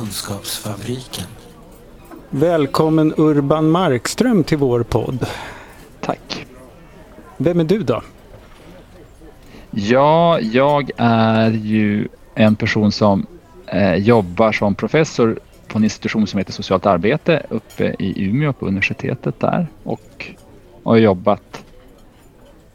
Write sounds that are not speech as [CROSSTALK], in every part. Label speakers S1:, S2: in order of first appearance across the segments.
S1: Kunskapsfabriken.
S2: Välkommen Urban Markström till vår podd.
S3: Tack.
S2: Vem är du då?
S3: Ja, jag är ju en person som eh, jobbar som professor på en institution som heter socialt arbete uppe i Umeå på universitetet där och har jobbat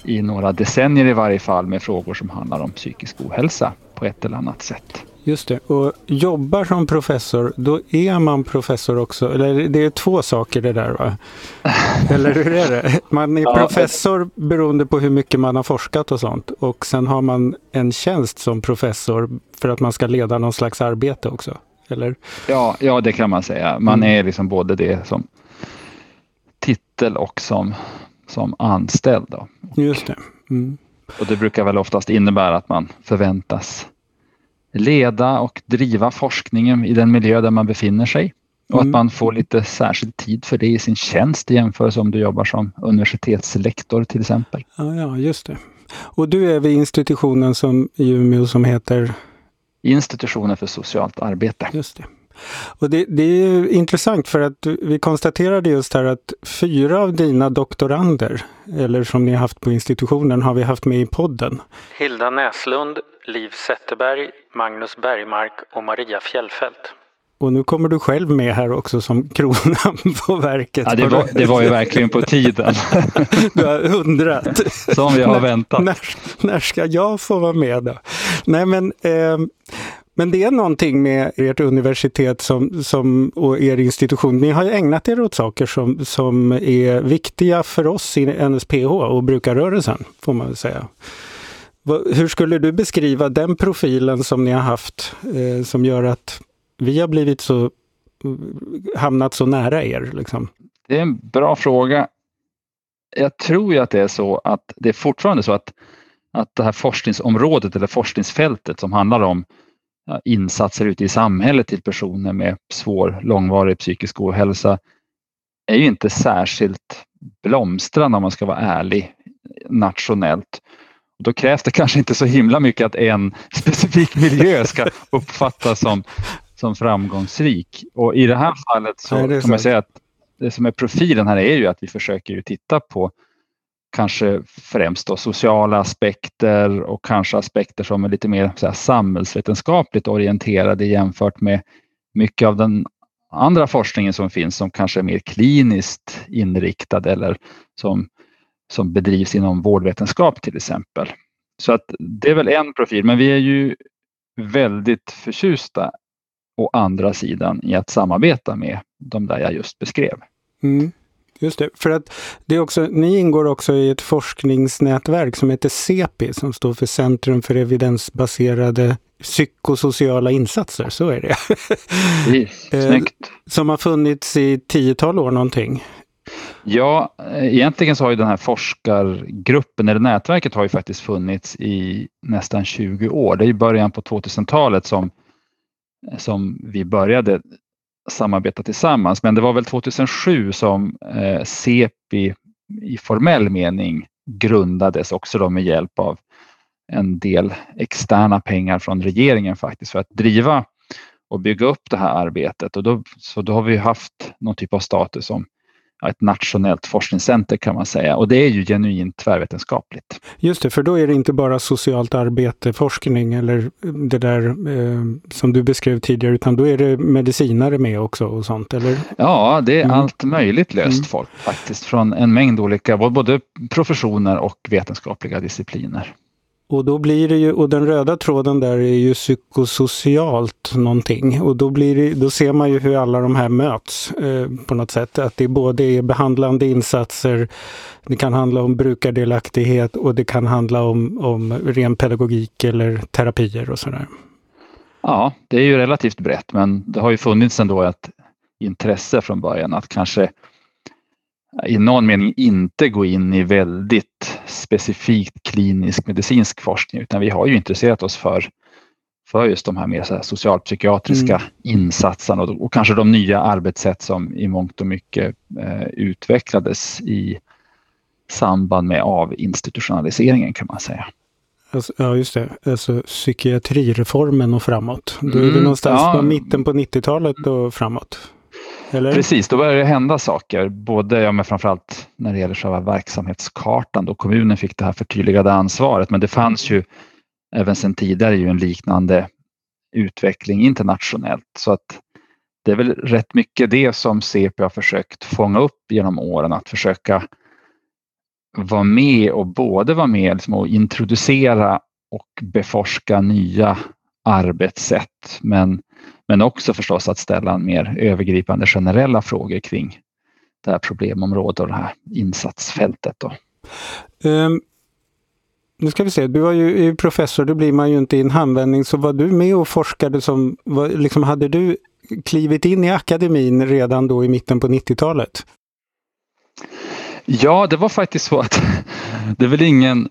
S3: i några decennier i varje fall med frågor som handlar om psykisk ohälsa på ett eller annat sätt.
S2: Just det, och jobbar som professor, då är man professor också. Eller det är två saker det där va? [LAUGHS] Eller hur är det? Man är professor beroende på hur mycket man har forskat och sånt. Och sen har man en tjänst som professor för att man ska leda någon slags arbete också. Eller?
S3: Ja, ja det kan man säga. Man mm. är liksom både det som titel och som, som anställd. Då.
S2: Just det. Mm.
S3: Och det brukar väl oftast innebära att man förväntas leda och driva forskningen i den miljö där man befinner sig. Och mm. att man får lite särskild tid för det i sin tjänst i jämförelse om du jobbar som universitetslektor till exempel.
S2: Ja, ja just det. Och du är vid institutionen som, i Umeå som heter?
S3: Institutionen för socialt arbete.
S2: Just det. Och det, det, är intressant för att vi konstaterade just här att fyra av dina doktorander, eller som ni har haft på institutionen, har vi haft med i podden. Hilda Näslund, Liv Zetterberg, Magnus Bergmark och Maria Fjällfält. Och nu kommer du själv med här också som kronan [LAUGHS] på verket.
S3: Ja, det, var, det var ju verkligen på tiden. [LAUGHS]
S2: Du har undrat.
S3: Som vi har väntat.
S2: När, när ska jag få vara med då? Nej men, eh, men det är någonting med ert universitet som, som, och er institution. Ni har ju ägnat er åt saker som, som är viktiga för oss i NSPH och brukarrörelsen, får man väl säga. Hur skulle du beskriva den profilen som ni har haft eh, som gör att vi har blivit så, hamnat så nära er? Liksom?
S3: Det är en bra fråga. Jag tror ju att det är så att det är fortfarande så att, att det här forskningsområdet eller forskningsfältet som handlar om insatser ute i samhället till personer med svår långvarig psykisk ohälsa är ju inte särskilt blomstrande om man ska vara ärlig nationellt. Då krävs det kanske inte så himla mycket att en specifik [LAUGHS] miljö ska uppfattas som, som framgångsrik. Och i det här fallet så Nej, kan man säga att det som är profilen här är ju att vi försöker ju titta på kanske främst då sociala aspekter och kanske aspekter som är lite mer så här, samhällsvetenskapligt orienterade jämfört med mycket av den andra forskningen som finns som kanske är mer kliniskt inriktad eller som som bedrivs inom vårdvetenskap till exempel. Så att det är väl en profil, men vi är ju väldigt förtjusta å andra sidan i att samarbeta med de där jag just beskrev.
S2: Mm, just det, för att det är också, ni ingår också i ett forskningsnätverk som heter CEPI som står för Centrum för evidensbaserade psykosociala insatser, så är det.
S3: Precis, [LAUGHS] snyggt.
S2: Som har funnits i tiotal år någonting.
S3: Ja, egentligen så har ju den här forskargruppen eller nätverket har ju faktiskt funnits i nästan 20 år. Det är i början på 2000-talet som, som vi började samarbeta tillsammans. Men det var väl 2007 som eh, CEPI i formell mening grundades också då med hjälp av en del externa pengar från regeringen faktiskt för att driva och bygga upp det här arbetet. Och då, så då har vi haft någon typ av status som ett nationellt forskningscenter kan man säga och det är ju genuint tvärvetenskapligt.
S2: Just det, för då är det inte bara socialt arbete, forskning eller det där eh, som du beskrev tidigare, utan då är det medicinare med också och sånt, eller?
S3: Ja, det är mm. allt möjligt löst mm. folk faktiskt från en mängd olika, både professioner och vetenskapliga discipliner.
S2: Och då blir det ju, och den röda tråden där är ju psykosocialt någonting. Och då, blir det, då ser man ju hur alla de här möts eh, på något sätt. Att det både är behandlande insatser, det kan handla om brukardelaktighet och det kan handla om, om ren pedagogik eller terapier och sådär.
S3: Ja, det är ju relativt brett men det har ju funnits ändå ett intresse från början att kanske i någon mening inte gå in i väldigt specifikt klinisk medicinsk forskning utan vi har ju intresserat oss för, för just de här mer så här socialpsykiatriska mm. insatserna och, och, kanske de nya arbetssätt som i mångt och mycket eh, utvecklades i samband med avinstitutionaliseringen kan man säga.
S2: Alltså, ja, just det. Alltså psykiatrireformen och framåt. Då är vi
S3: Mm,
S2: någonstans
S3: ja.
S2: på mitten på 90-talet och framåt. Eller?
S3: Precis, då började det hända saker. Både, ja, men framförallt när det gäller själva verksamhetskartan då kommunen fick det här förtydligade ansvaret. Men det fanns ju även sedan tidigare ju en liknande utveckling internationellt. Så att det är väl rätt mycket det som CP har försökt fånga upp genom åren. Att försöka vara med och både vara med liksom och introducera och beforska nya arbetssätt. Men, men också förstås att ställa mer övergripande generella frågor kring det här problemområdet och det här insatsfältet. Då.
S2: Ehm, nu ska vi se, du var ju professor, då blir man ju inte i en handvändning. Så var du med och forskade som, var, liksom, hade du klivit in i akademin redan då i mitten på 90-talet?
S3: Ja, det var faktiskt så att [LAUGHS] det är väl ingen,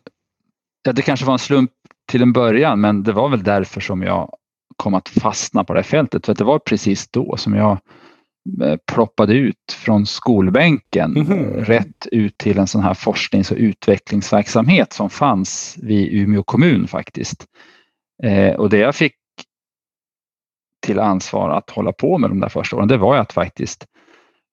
S3: ja, det kanske var en slump till en början, men det var väl därför som jag kom att fastna på det här fältet. För att det var precis då som jag eh, ploppade ut från skolbänken
S2: Mhm.
S3: rätt ut till en sån här forsknings och utvecklingsverksamhet som fanns vid Umeå kommun faktiskt. Eh, och det jag fick till ansvar att hålla på med de där första åren, det var ju att faktiskt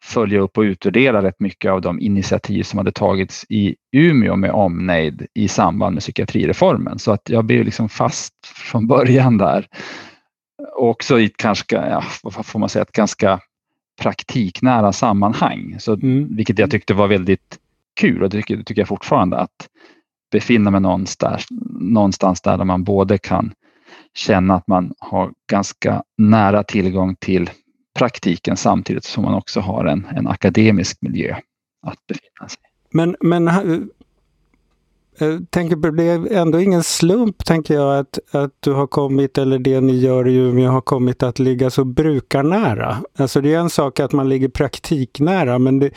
S3: följa upp och utvärdera rätt mycket av de initiativ som hade tagits i Umeå med omnejd i samband med psykiatrireformen. Så att jag blev liksom fast från början där. Också i ett ganska, ja, vad får man säga, ett ganska praktiknära sammanhang. Så,
S2: Mm.
S3: Vilket jag tyckte var väldigt kul och det tycker, det tycker jag fortfarande att befinna mig någonstans, någonstans där man både kan känna att man har ganska nära tillgång till praktiken samtidigt som man också har en, en akademisk miljö att befinna sig i.
S2: Men, men Eh, tänker på, det är ändå ingen slump, tänker jag, att, att du har kommit, eller det ni gör i Umeå har kommit att ligga så brukarnära. Alltså det är en sak att man ligger praktiknära, men det,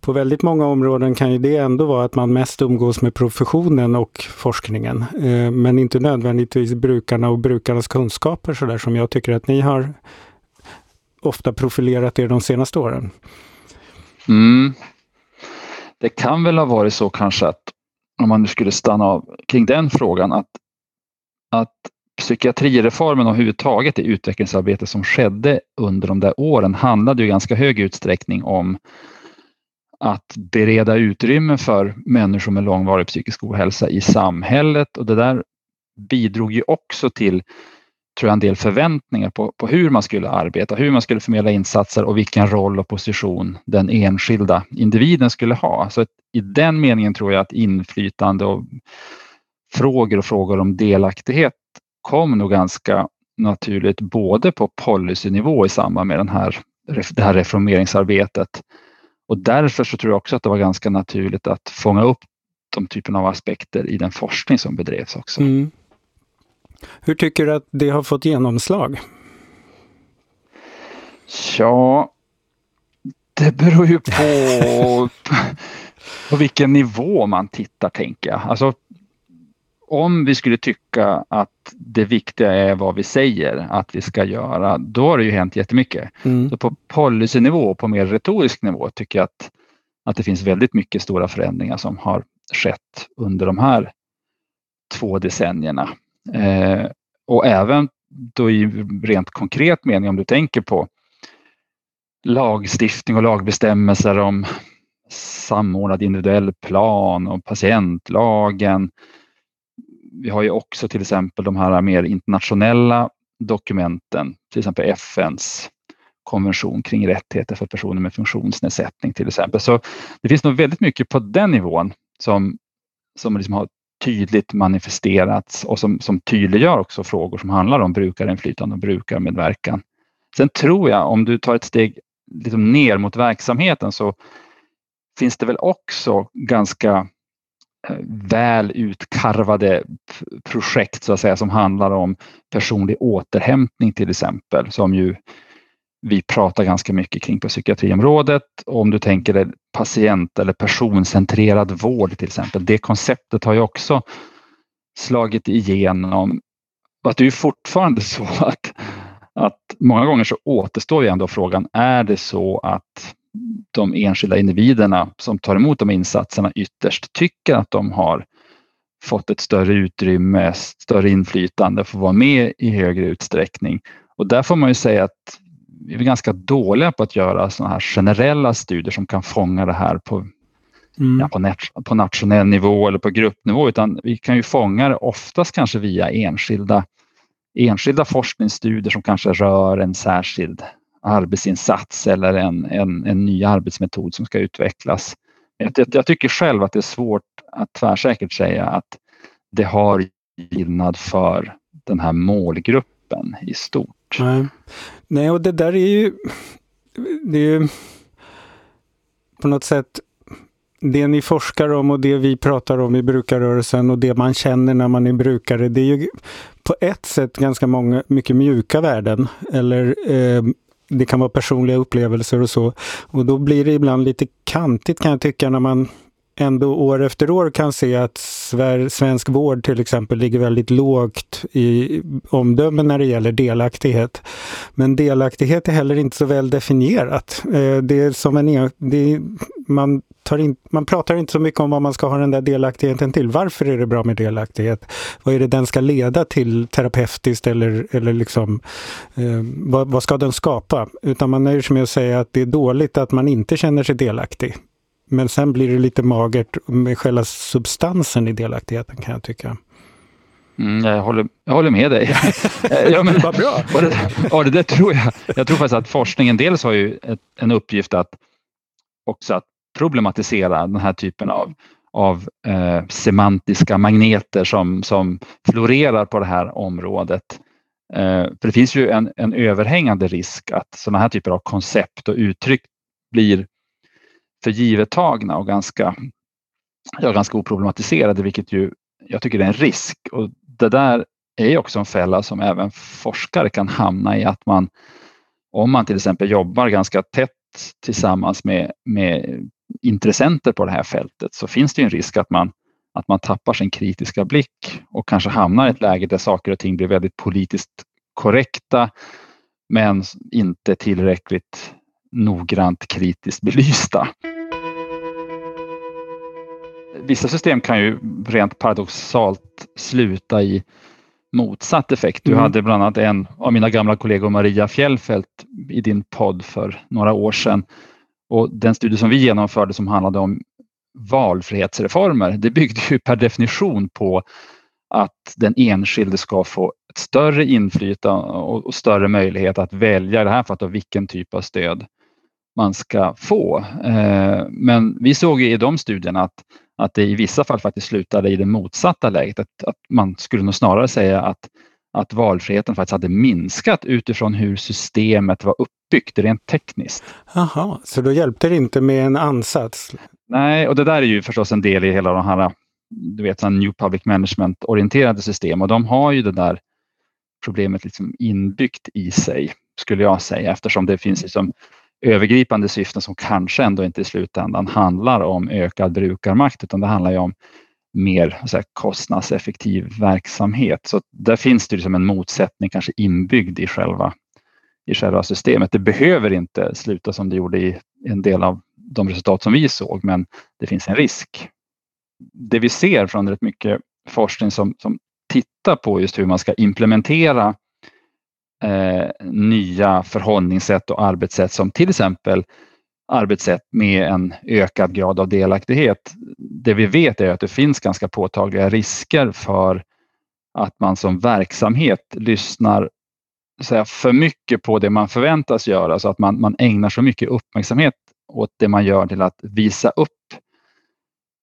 S2: på väldigt många områden kan ju det ändå vara att man mest umgås med professionen och forskningen. Eh, men inte nödvändigtvis brukarna och brukarnas kunskaper sådär som jag tycker att ni har ofta profilerat er de senaste åren.
S3: Mm. Det kan väl ha varit så kanske att om man nu skulle stanna av kring den frågan att, att psykiatrireformen och överhuvudtaget det utvecklingsarbete som skedde under de där åren handlade ju i ganska hög utsträckning om att bereda utrymme för människor med långvarig psykisk ohälsa i samhället. Och det där bidrog ju också till tror jag, en del förväntningar på, på hur man skulle arbeta, hur man skulle förmedla insatser och vilken roll och position den enskilda individen skulle ha. Så att i den meningen tror jag att inflytande och frågor och frågor om delaktighet kom nog ganska naturligt både på policynivå i samband med den här, det här reformeringsarbetet. Och därför så tror jag också att det var ganska naturligt att fånga upp de typen av aspekter i den forskning som bedrevs också.
S2: Mm. Hur tycker du att det har fått genomslag?
S3: Ja, det beror ju på på vilken nivå man tittar tänker jag. Alltså, om vi skulle tycka att det viktiga är vad vi säger att vi ska göra, då har det ju hänt jättemycket.
S2: Mm.
S3: Så på policynivå, på mer retorisk nivå, tycker jag att, att det finns väldigt mycket stora förändringar som har skett under de här två decennierna. Eh, och även då i rent konkret mening om du tänker på lagstiftning och lagbestämmelser om samordnad individuell plan och patientlagen. Vi har ju också till exempel de här mer internationella dokumenten, till exempel FNs konvention kring rättigheter för personer med funktionsnedsättning till exempel. Så det finns nog väldigt mycket på den nivån som, som liksom har tydligt manifesterats och som, som tydliggör också frågor som handlar om brukarinflytande och brukarmedverkan. Sen tror jag om du tar ett steg liksom ner mot verksamheten så finns det väl också ganska eh, väl utkarvade projekt så att säga som handlar om personlig återhämtning till exempel som ju vi pratar ganska mycket kring på psykiatriområdet. Om du tänker dig patient eller personcentrerad vård till exempel. Det konceptet har ju också slagit igenom. Att det är fortfarande [LAUGHS] så att, att många gånger så återstår ju ändå frågan, är det så att de enskilda individerna som tar emot de insatserna ytterst tycker att de har fått ett större utrymme, större inflytande, får vara med i högre utsträckning. Och där får man ju säga att vi är ganska dåliga på att göra sådana här generella studier som kan fånga det här på, mm. ja, på, på, nationell nivå eller på gruppnivå, utan vi kan ju fånga det oftast kanske via enskilda, enskilda forskningsstudier som kanske rör en särskild arbetsinsats eller en, en, en ny arbetsmetod som ska utvecklas. Jag, jag tycker själv att det är svårt att tvärsäkert säga att det har gillnad för den här målgruppen i stort.
S2: Nej, Nej och det där är ju, det är ju på något sätt det ni forskar om och det vi pratar om i brukarrörelsen och det man känner när man är brukare, det är ju på ett sätt ganska många, mycket mjuka värden. Eller eh, det kan vara personliga upplevelser och så. Och då blir det ibland lite kantigt kan jag tycka när man ändå år efter år kan se att svensk vård till exempel ligger väldigt lågt i omdömen när det gäller delaktighet. Men delaktighet är heller inte så väl definierat. Eh, det är som en, e- man, tar in, man pratar inte så mycket om vad man ska ha den där delaktigheten till. Varför är det bra med delaktighet? Vad är det den ska leda till terapeutiskt eller, eller liksom, eh, vad, vad ska den skapa? Utan man nöjer sig med att säga att det är dåligt att man inte känner sig delaktig. Men sen blir det lite magert med själva substansen i delaktigheten kan jag tycka.
S3: Mm, jag, håller, jag håller med dig. [LAUGHS] ja, men,
S2: Vad bra!
S3: det, ja, det där tror jag. Jag tror faktiskt att forskningen dels har ju ett, en uppgift att också att problematisera den här typen av, av eh, semantiska magneter som, som florerar på det här området. Eh, för det finns ju en, en överhängande risk att sådana här typer av koncept och uttryck blir för givettagna och ganska, ja, ganska oproblematiserade, vilket ju jag tycker är en risk. Och det där är också en fälla som även forskare kan hamna i, att man om man till exempel jobbar ganska tätt tillsammans med, med intressenter på det här fältet så finns det en risk att man, att man tappar sin kritiska blick och kanske hamnar i ett läge där saker och ting blir väldigt politiskt korrekta men inte tillräckligt noggrant kritiskt belysta. Vissa system kan ju rent paradoxalt sluta i motsatt effekt. Du mm. hade bland annat en av mina gamla kollegor, Maria Fjällfelt, i din podd för några år sedan. Och den studie som vi genomförde som handlade om valfrihetsreformer, det byggde ju per definition på att den enskilde ska få ett större inflytande och större möjlighet att välja, i det här fallet, vilken typ av stöd man ska få. Eh, men vi såg i de studierna att, att det i vissa fall faktiskt slutade i det motsatta läget. Att, att man skulle nog snarare säga att, att valfriheten faktiskt hade minskat utifrån hur systemet var uppbyggt rent tekniskt.
S2: Jaha, så då hjälpte det inte med en ansats?
S3: Nej, och det där är ju förstås en del i hela de här du vet, New Public Management-orienterade system och de har ju det där problemet liksom inbyggt i sig, skulle jag säga, eftersom det finns liksom övergripande syften som kanske ändå inte i slutändan handlar om ökad brukarmakt utan det handlar ju om mer så kostnadseffektiv verksamhet. Så där finns det liksom en motsättning kanske inbyggd i själva, i själva systemet. Det behöver inte sluta som det gjorde i en del av de resultat som vi såg, men det finns en risk. Det vi ser från rätt mycket forskning som, som tittar på just hur man ska implementera eh, nya förhållningssätt och arbetssätt som till exempel arbetssätt med en ökad grad av delaktighet. Det vi vet är att det finns ganska påtagliga risker för att man som verksamhet lyssnar säga, för mycket på det man förväntas göra så att man, man ägnar så mycket uppmärksamhet åt det man gör till att visa upp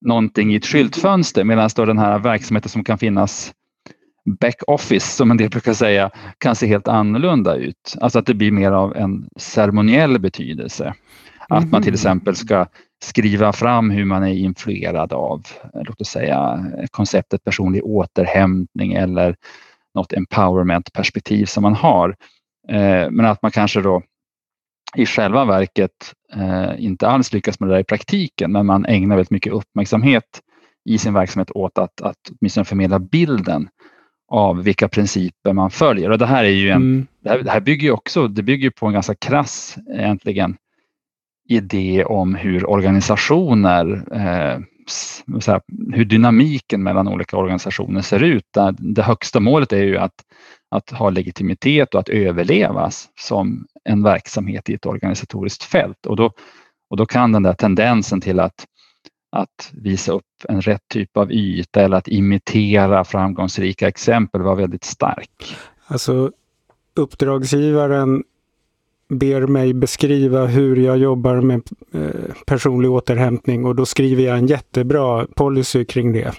S3: någonting i ett skyltfönster medan den här verksamheten som kan finnas back-office, som en del brukar säga, kan se helt annorlunda ut. Alltså att det blir mer av en ceremoniell betydelse. Att man till mhm. exempel ska skriva fram hur man är influerad av, låt oss säga konceptet personlig återhämtning eller något empowerment-perspektiv som man har. Eh, men att man kanske då i själva verket eh, inte alls lyckas med det där i praktiken, men man ägnar väldigt mycket uppmärksamhet i sin verksamhet åt att, att åtminstone förmedla bilden av vilka principer man följer. Och det här är ju en, mm. det, här, det, här, bygger också det bygger på en ganska krass egentligen idé om hur organisationer eh, här, hur dynamiken mellan olika organisationer ser ut. Där det högsta målet är ju att, att ha legitimitet och att överlevas som en verksamhet i ett organisatoriskt fält. Och då, och då kan den där tendensen till att, att visa upp en rätt typ av yta eller att imitera framgångsrika exempel vara väldigt stark.
S2: Alltså uppdragsgivaren ber mig beskriva hur jag jobbar med eh, personlig återhämtning och då skriver jag en jättebra policy kring det.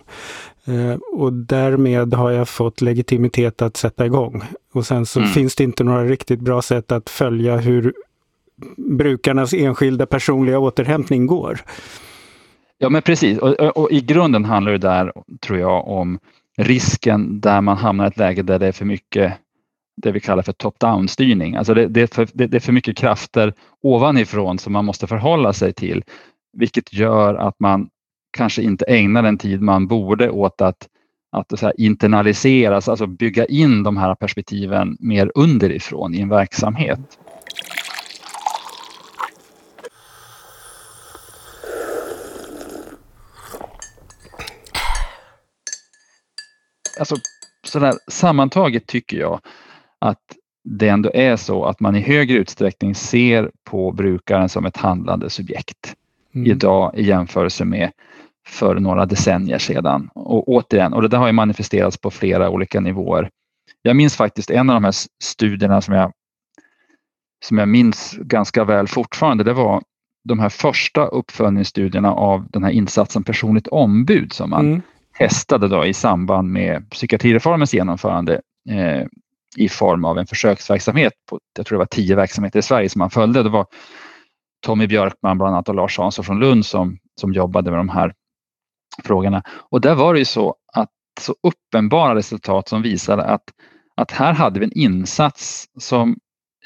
S2: Eh, och därmed har jag fått legitimitet att sätta igång. Och sen så mm. finns det inte några riktigt bra sätt att följa hur brukarnas enskilda personliga återhämtning går.
S3: Ja men precis och, och, och i grunden handlar det där tror jag om risken där man hamnar i ett läge där det är för mycket det vi kallar för top-down styrning. Alltså det, det, är för, det, det, är för mycket krafter ovanifrån som man måste förhålla sig till, vilket gör att man kanske inte ägnar den tid man borde åt att, att så internaliseras, alltså bygga in de här perspektiven mer underifrån i en verksamhet. Alltså, sådär, sammantaget tycker jag att det ändå är så att man i högre utsträckning ser på brukaren som ett handlande subjekt mm. idag i jämförelse med för några decennier sedan. Och återigen, och det där har ju manifesterats på flera olika nivåer. Jag minns faktiskt en av de här studierna som jag, som jag minns ganska väl fortfarande. Det var de här första uppföljningsstudierna av den här insatsen personligt ombud som man mm testade då i samband med psykiatrireformens genomförande eh, i form av en försöksverksamhet på, jag tror det var tio verksamheter i Sverige som man följde. Det var Tommy Björkman bland annat och Lars Hansson från Lund som, som jobbade med de här frågorna. Och där var det ju så att så uppenbara resultat som visade att, att här hade vi en insats som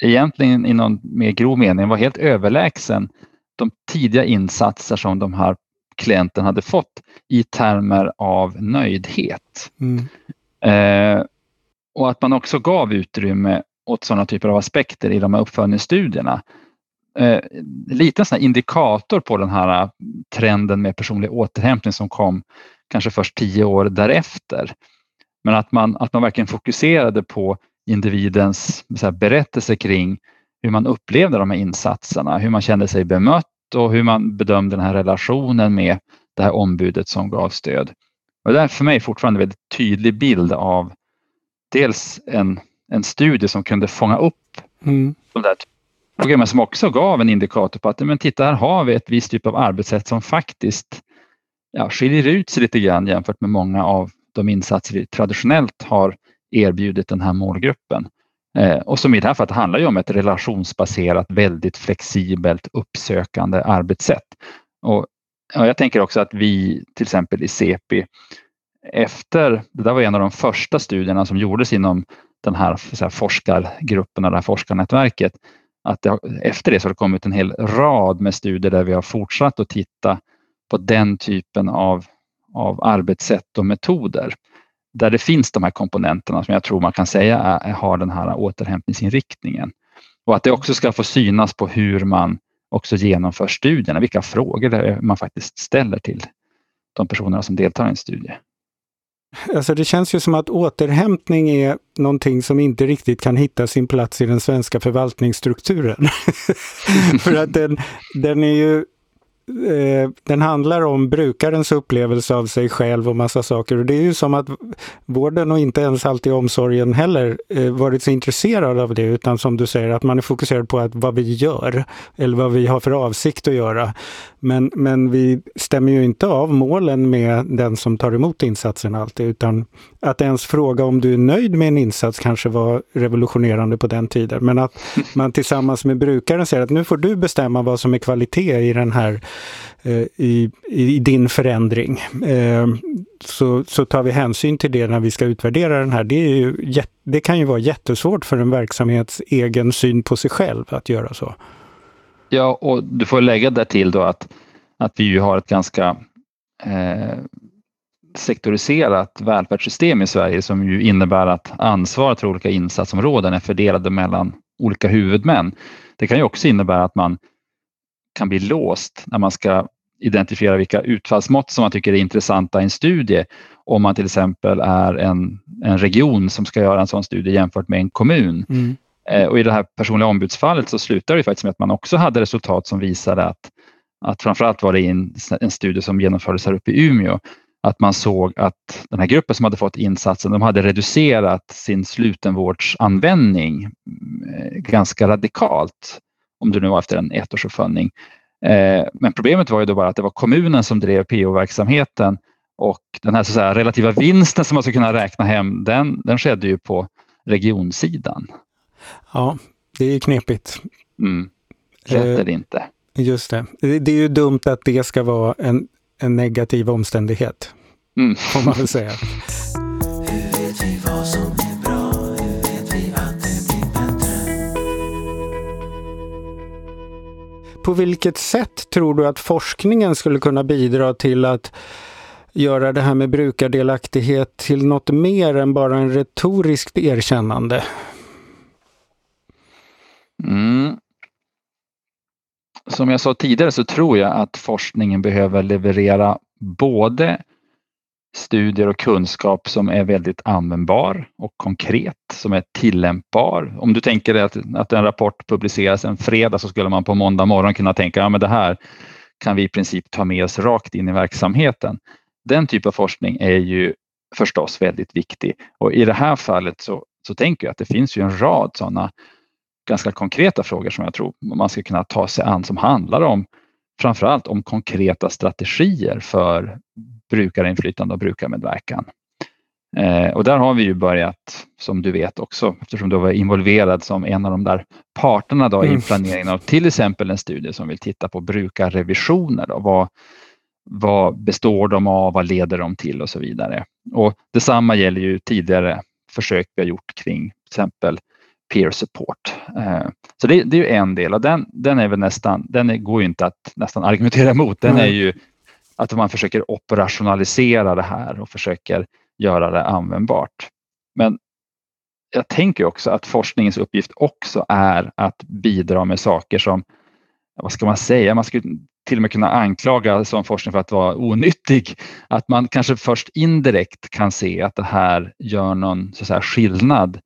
S3: egentligen i någon mer grov mening var helt överlägsen de tidiga insatser som de här klienten hade fått i termer av nöjdhet. Mm. Eh, och att man också gav utrymme åt sådana typer av aspekter i de här uppföljningsstudierna. Eh, lite sån indikator på den här trenden med personlig återhämtning som kom kanske först tio år därefter. Men att man, att man verkligen fokuserade på individens här, berättelse kring hur man upplevde de här insatserna, hur man kände sig bemött och hur man bedömde den här relationen med det här ombudet som gav stöd. Och det är för mig fortfarande en väldigt tydlig bild av dels en, en studie som kunde fånga upp mm. de där programmen som också gav en indikator på att men titta här har vi ett visst typ av arbetssätt som faktiskt ja, skiljer ut sig lite grann jämfört med många av de insatser vi traditionellt har erbjudit den här målgruppen. Eh, och som i det här fallet handlar ju om ett relationsbaserat, väldigt flexibelt uppsökande arbetssätt. Och, jag tänker också att vi till exempel i CEPI efter, det där var en av de första studierna som gjordes inom den här, här forskargruppen och det här forskarnätverket, att det, efter det så har det kommit en hel rad med studier där vi har fortsatt att titta på den typen av, av arbetssätt och metoder där det finns de här komponenterna som jag tror man kan säga är, har den här återhämtningsinriktningen. Och att det också ska få synas på hur man också genomför studierna, vilka frågor man faktiskt ställer till de personerna som deltar i en studie.
S2: Alltså det känns ju som att återhämtning är någonting som inte riktigt kan hitta sin plats i den svenska förvaltningsstrukturen. [LAUGHS] För att den, den är ju Eh, den handlar om brukarens upplevelse av sig själv och massa saker. Och det är ju som att vården och inte ens alltid omsorgen heller eh, varit så intresserad av det, utan som du säger att man är fokuserad på att vad vi gör eller vad vi har för avsikt att göra. Men, men vi stämmer ju inte av målen med den som tar emot insatsen alltid, utan att ens fråga om du är nöjd med en insats kanske var revolutionerande på den tiden. Men att man tillsammans med brukaren säger att nu får du bestämma vad som är kvalitet i den här Eh, i, i din förändring. Eh, så, så tar vi hänsyn till det när vi ska utvärdera den här. Det, är ju, det kan ju vara jättesvårt för en verksamhets egen syn på sig själv att göra så.
S3: Ja, och du får lägga där till då att, att vi ju har ett ganska eh, sektoriserat välfärdssystem i Sverige som ju innebär att ansvaret för olika insatsområden är fördelade mellan olika huvudmän. Det kan ju också innebära att man kan bli låst när man ska identifiera vilka utfallsmått som man tycker är intressanta i en studie. Om man till exempel är en, en region som ska göra en sån studie jämfört med en kommun. Mm. Eh, och I det här personliga ombudsfallet så slutar det faktiskt med att man också hade resultat som visade att, att framförallt var det en, en studie som genomfördes här uppe i Umeå, att man såg att den här gruppen som hade fått insatsen, de hade reducerat sin slutenvårdsanvändning eh, ganska radikalt, om det nu var efter en ettårsuppföljning. Eh, men problemet var ju då bara att det var kommunen som drev PO-verksamheten och den här så säga, relativa vinsten som man ska kunna räkna hem, den, den skedde ju på regionsidan.
S2: Ja, det är knepigt.
S3: Mm. Rätt är det inte.
S2: Just det. Det är ju dumt att det ska vara en, en negativ omständighet. Mm. Får man väl säga. [LAUGHS] På vilket sätt tror du att forskningen skulle kunna bidra till att göra det här med brukardelaktighet till något mer än bara en retoriskt erkännande?
S3: Mm. Som jag sa tidigare så tror jag att forskningen behöver leverera både studier och kunskap som är väldigt användbar och konkret, som är tillämpbar. Om du tänker dig att, att en rapport publiceras en fredag så skulle man på måndag morgon kunna tänka ja, men det här kan vi i princip ta med oss rakt in i verksamheten. Den typen av forskning är ju förstås väldigt viktig och i det här fallet så, så tänker jag att det finns ju en rad sådana ganska konkreta frågor som jag tror man ska kunna ta sig an som handlar om framförallt om konkreta strategier för brukarinflytande och brukarmedverkan. Eh, och där har vi ju börjat, som du vet också, eftersom du var involverad som en av de där parterna då mm. i planeringen av till exempel en studie som vill titta på brukarrevisioner. Då. Vad, vad består de av, vad leder de till och så vidare. Och detsamma gäller ju tidigare försök vi har gjort kring till exempel peer support. Eh, så det, det, är ju en del och den, den är väl nästan, den går ju inte att nästan argumentera emot. Den är ju att man försöker operationalisera det här och försöker göra det användbart. Men jag tänker också att forskningens uppgift också är att bidra med saker som, vad ska man säga, man skulle till och med kunna anklaga sån forskning för att vara onyttig. Att man kanske först indirekt kan se att det här gör någon så säga, skillnad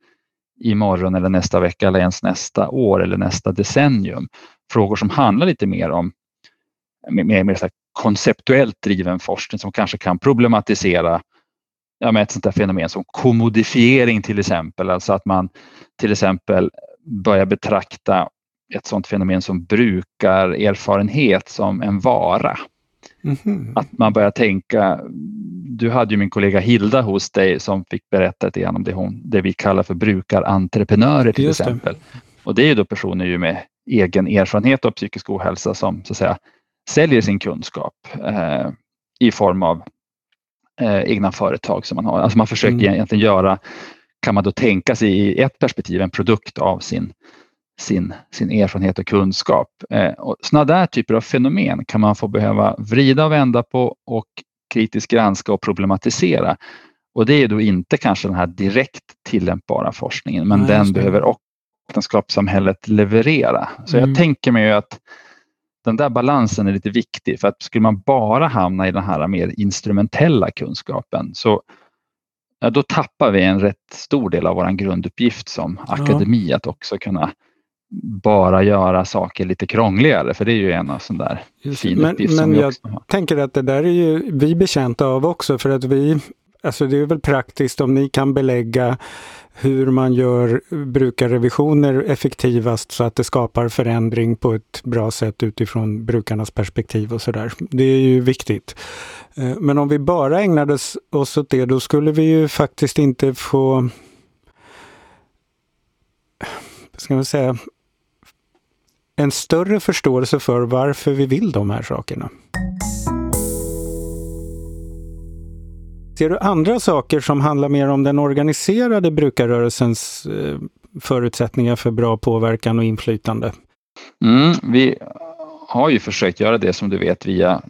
S3: imorgon eller nästa vecka eller ens nästa år eller nästa decennium. Frågor som handlar lite mer om mer, mer konceptuellt driven forskning som kanske kan problematisera ja, med ett sånt där fenomen som kommodifiering till exempel, alltså att man till exempel börjar betrakta ett sådant fenomen som brukar erfarenhet som en vara. Mm -hmm. Att man börjar tänka, du hade ju min kollega Hilda hos dig som fick berätta lite grann om det, hon, det vi kallar för brukarentreprenörer till Just exempel. Det. Och det är ju då personer ju med egen erfarenhet av psykisk ohälsa som så att säga säljer sin kunskap eh, i form av eh, egna företag som man har. Alltså man försöker mm. egentligen göra, kan man då tänka sig i ett perspektiv, en produkt av sin, sin, sin erfarenhet och kunskap. Eh, och sådana där typer av fenomen kan man få behöva vrida och vända på och kritiskt granska och problematisera. Och det är då inte kanske den här direkt tillämpbara forskningen, men Nej, den behöver också vetenskapssamhället leverera. Så mm. jag tänker mig att den där balansen är lite viktig för att skulle man bara hamna i den här mer instrumentella kunskapen så ja, då tappar vi en rätt stor del av vår grunduppgift som akademi att också kunna bara göra saker lite krångligare, för det är ju en av sån där fin men, uppgift som men vi också har.
S2: Jag tänker att det där är ju vi betjänta av också, för att vi, alltså det är väl praktiskt om ni kan belägga hur man gör brukarrevisioner effektivast så att det skapar förändring på ett bra sätt utifrån brukarnas perspektiv och sådär. Det är ju viktigt. Eh, men om vi bara ägnade oss åt det, då skulle vi ju faktiskt inte få ska man säga, en större förståelse för varför vi vill de här sakerna. Ser du andra saker som handlar mer om den organiserade brukarrörelsens eh, förutsättningar för bra påverkan och inflytande?
S3: Mm, vi har ju försökt göra det som du vet via eh,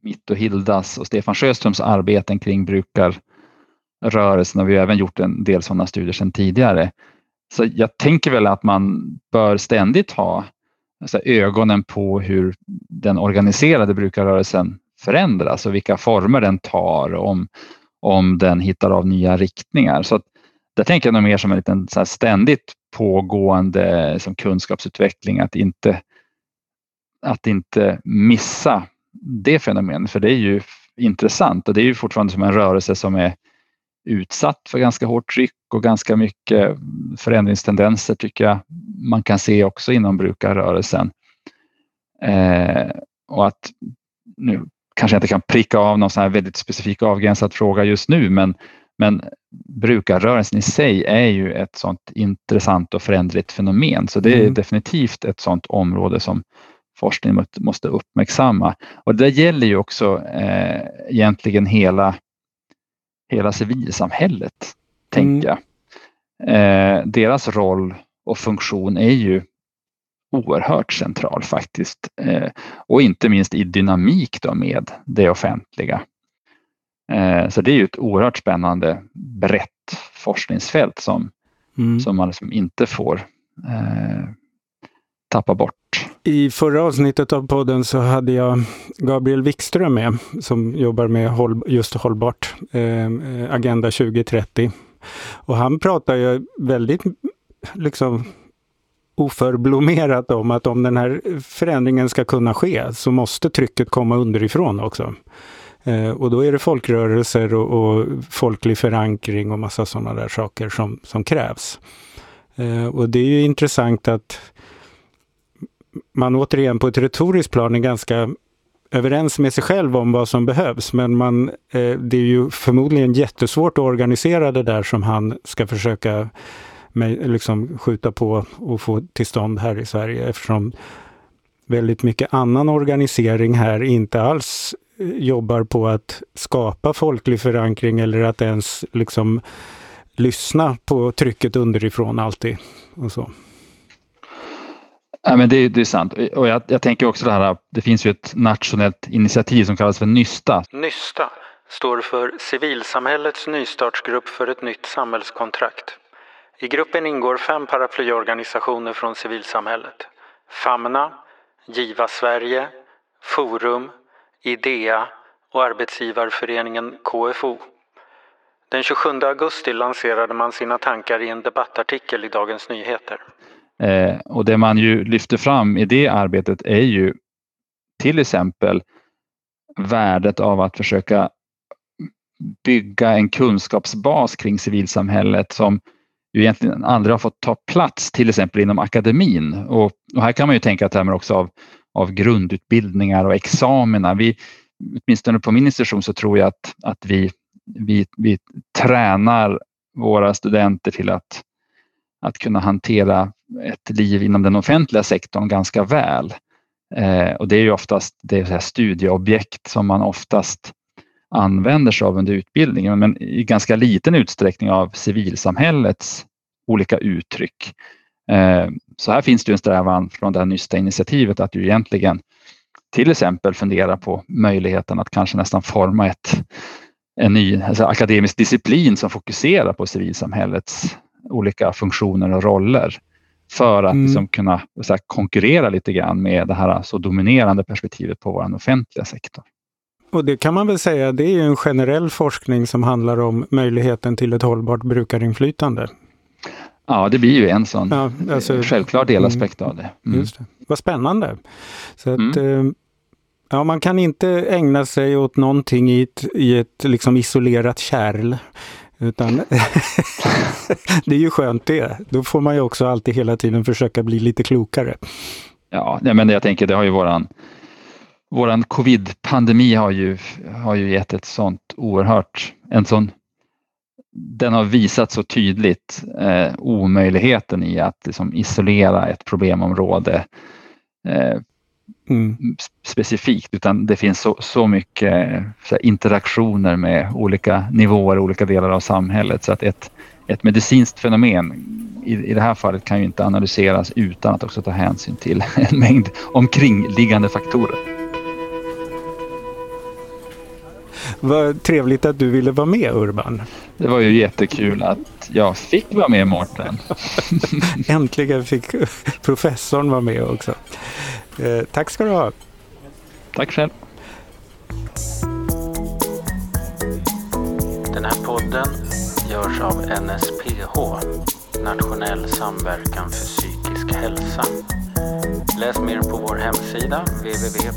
S3: mitt och Hildas och Stefan Sjöströms arbeten kring brukarrörelsen och vi har även gjort en del sådana studier sedan tidigare. Så jag tänker väl att man bör ständigt ha alltså, ögonen på hur den organiserade brukarrörelsen förändras och vilka former den tar om, om den hittar av nya riktningar. Så att, det tänker jag nog mer som en liten så ständigt pågående liksom, kunskapsutveckling, att inte, att inte missa det fenomenet, för det är ju intressant och det är ju fortfarande som en rörelse som är utsatt för ganska hårt tryck och ganska mycket förändringstendenser tycker jag man kan se också inom brukarrörelsen. Eh, och att nu kanske inte kan pricka av någon sån här väldigt specifik avgränsad fråga just nu men, men brukarrörelsen i sig är ju ett sånt intressant och förändligt fenomen så det är mm. definitivt ett sånt område som forskningen måste uppmärksamma. Och det gäller ju också eh, egentligen hela hela civilsamhället, mm. tänker jag. Eh, deras roll och funktion är ju oerhört central faktiskt eh, och inte minst i dynamik då med det offentliga. Eh, så det är ju ett oerhört spännande brett forskningsfält som, mm. som man liksom inte får eh, tappa bort.
S2: I förra avsnittet av podden så hade jag Gabriel Wikström med som jobbar med håll, just hållbart, eh, Agenda 2030. Och han pratar ju väldigt liksom oförblommerat om att om den här förändringen ska kunna ske så måste trycket komma underifrån också. Eh, och då är det folkrörelser och, och folklig förankring och massa sådana där saker som, som krävs. Eh, och det är ju intressant att man återigen på ett retoriskt plan är ganska överens med sig själv om vad som behövs. Men man, eh, det är ju förmodligen jättesvårt att organisera det där som han ska försöka med, liksom, skjuta på och få till stånd här i Sverige eftersom väldigt mycket annan organisering här inte alls eh, jobbar på att skapa folklig förankring eller att ens liksom lyssna på trycket underifrån alltid. Och så.
S3: Ja, men det, det är sant. Och jag, jag, tänker också det här, det finns ju ett nationellt initiativ som kallas för Nysta.
S2: Nysta står för Civilsamhällets nystartsgrupp för ett nytt samhällskontrakt. I gruppen ingår fem paraplyorganisationer från civilsamhället. Famna, Giva Sverige, Forum, Idea och arbetsgivarföreningen KFO. Den 27 augusti lanserade man sina tankar i en debattartikel i Dagens Nyheter.
S3: Eh, och det man ju lyfter fram i det arbetet är ju till exempel värdet av att försöka bygga en kunskapsbas kring civilsamhället som ju egentligen aldrig har fått ta plats till exempel inom akademin. Och, och här kan man ju tänka termer också av, av grundutbildningar och examina. Vi, åtminstone på min institution så tror jag att, att vi, vi, vi tränar våra studenter till att, att kunna hantera ett liv inom den offentliga sektorn ganska väl. Eh, och det är ju oftast det är studieobjekt som man oftast använder sig av under utbildningen, men i ganska liten utsträckning av civilsamhällets olika uttryck. Eh, så här finns det en strävan från det här nysta initiativet att ju egentligen till exempel fundera på möjligheten att kanske nästan forma ett, en ny alltså akademisk disciplin som fokuserar på civilsamhällets olika funktioner och roller för att mm. liksom kunna här, konkurrera lite grann med det här så dominerande perspektivet på vår offentliga sektor.
S2: Och det kan man väl säga, det är en generell forskning som handlar om möjligheten till ett hållbart brukarinflytande.
S3: Ja, det blir ju en sån ja, alltså, självklar delaspekt av det.
S2: Mm. Just det. Vad spännande! Så att, mm. Eh, ja, man kan inte ägna sig åt någonting i ett, i ett liksom isolerat kärl. Utan [LAUGHS] det är ju skönt det. Då får man ju också alltid hela tiden försöka bli lite klokare.
S3: Ja, men jag tänker det har ju våran våran covid-pandemi har ju, har ju gett ett sånt oerhört, en sån den har visat så tydligt eh, omöjligheten i att liksom, isolera ett problemområde eh, mm. specifikt utan det finns så, så mycket så här, interaktioner med olika nivåer, olika delar av samhället så att ett, ett medicinskt fenomen i, i det här fallet kan ju inte analyseras utan att också ta hänsyn till en mängd omkringliggande faktorer.
S2: Vad trevligt att du ville vara med Urban.
S3: Det var ju jättekul att jag fick vara med Mårten. [LAUGHS]
S2: Äntligen fick professorn vara med också. Eh, tack ska du ha.
S3: Tack själv.
S1: Den här podden görs av NSPH, Nationell samverkan för psykisk hälsa. Läs mer på vår hemsida www.nsph.se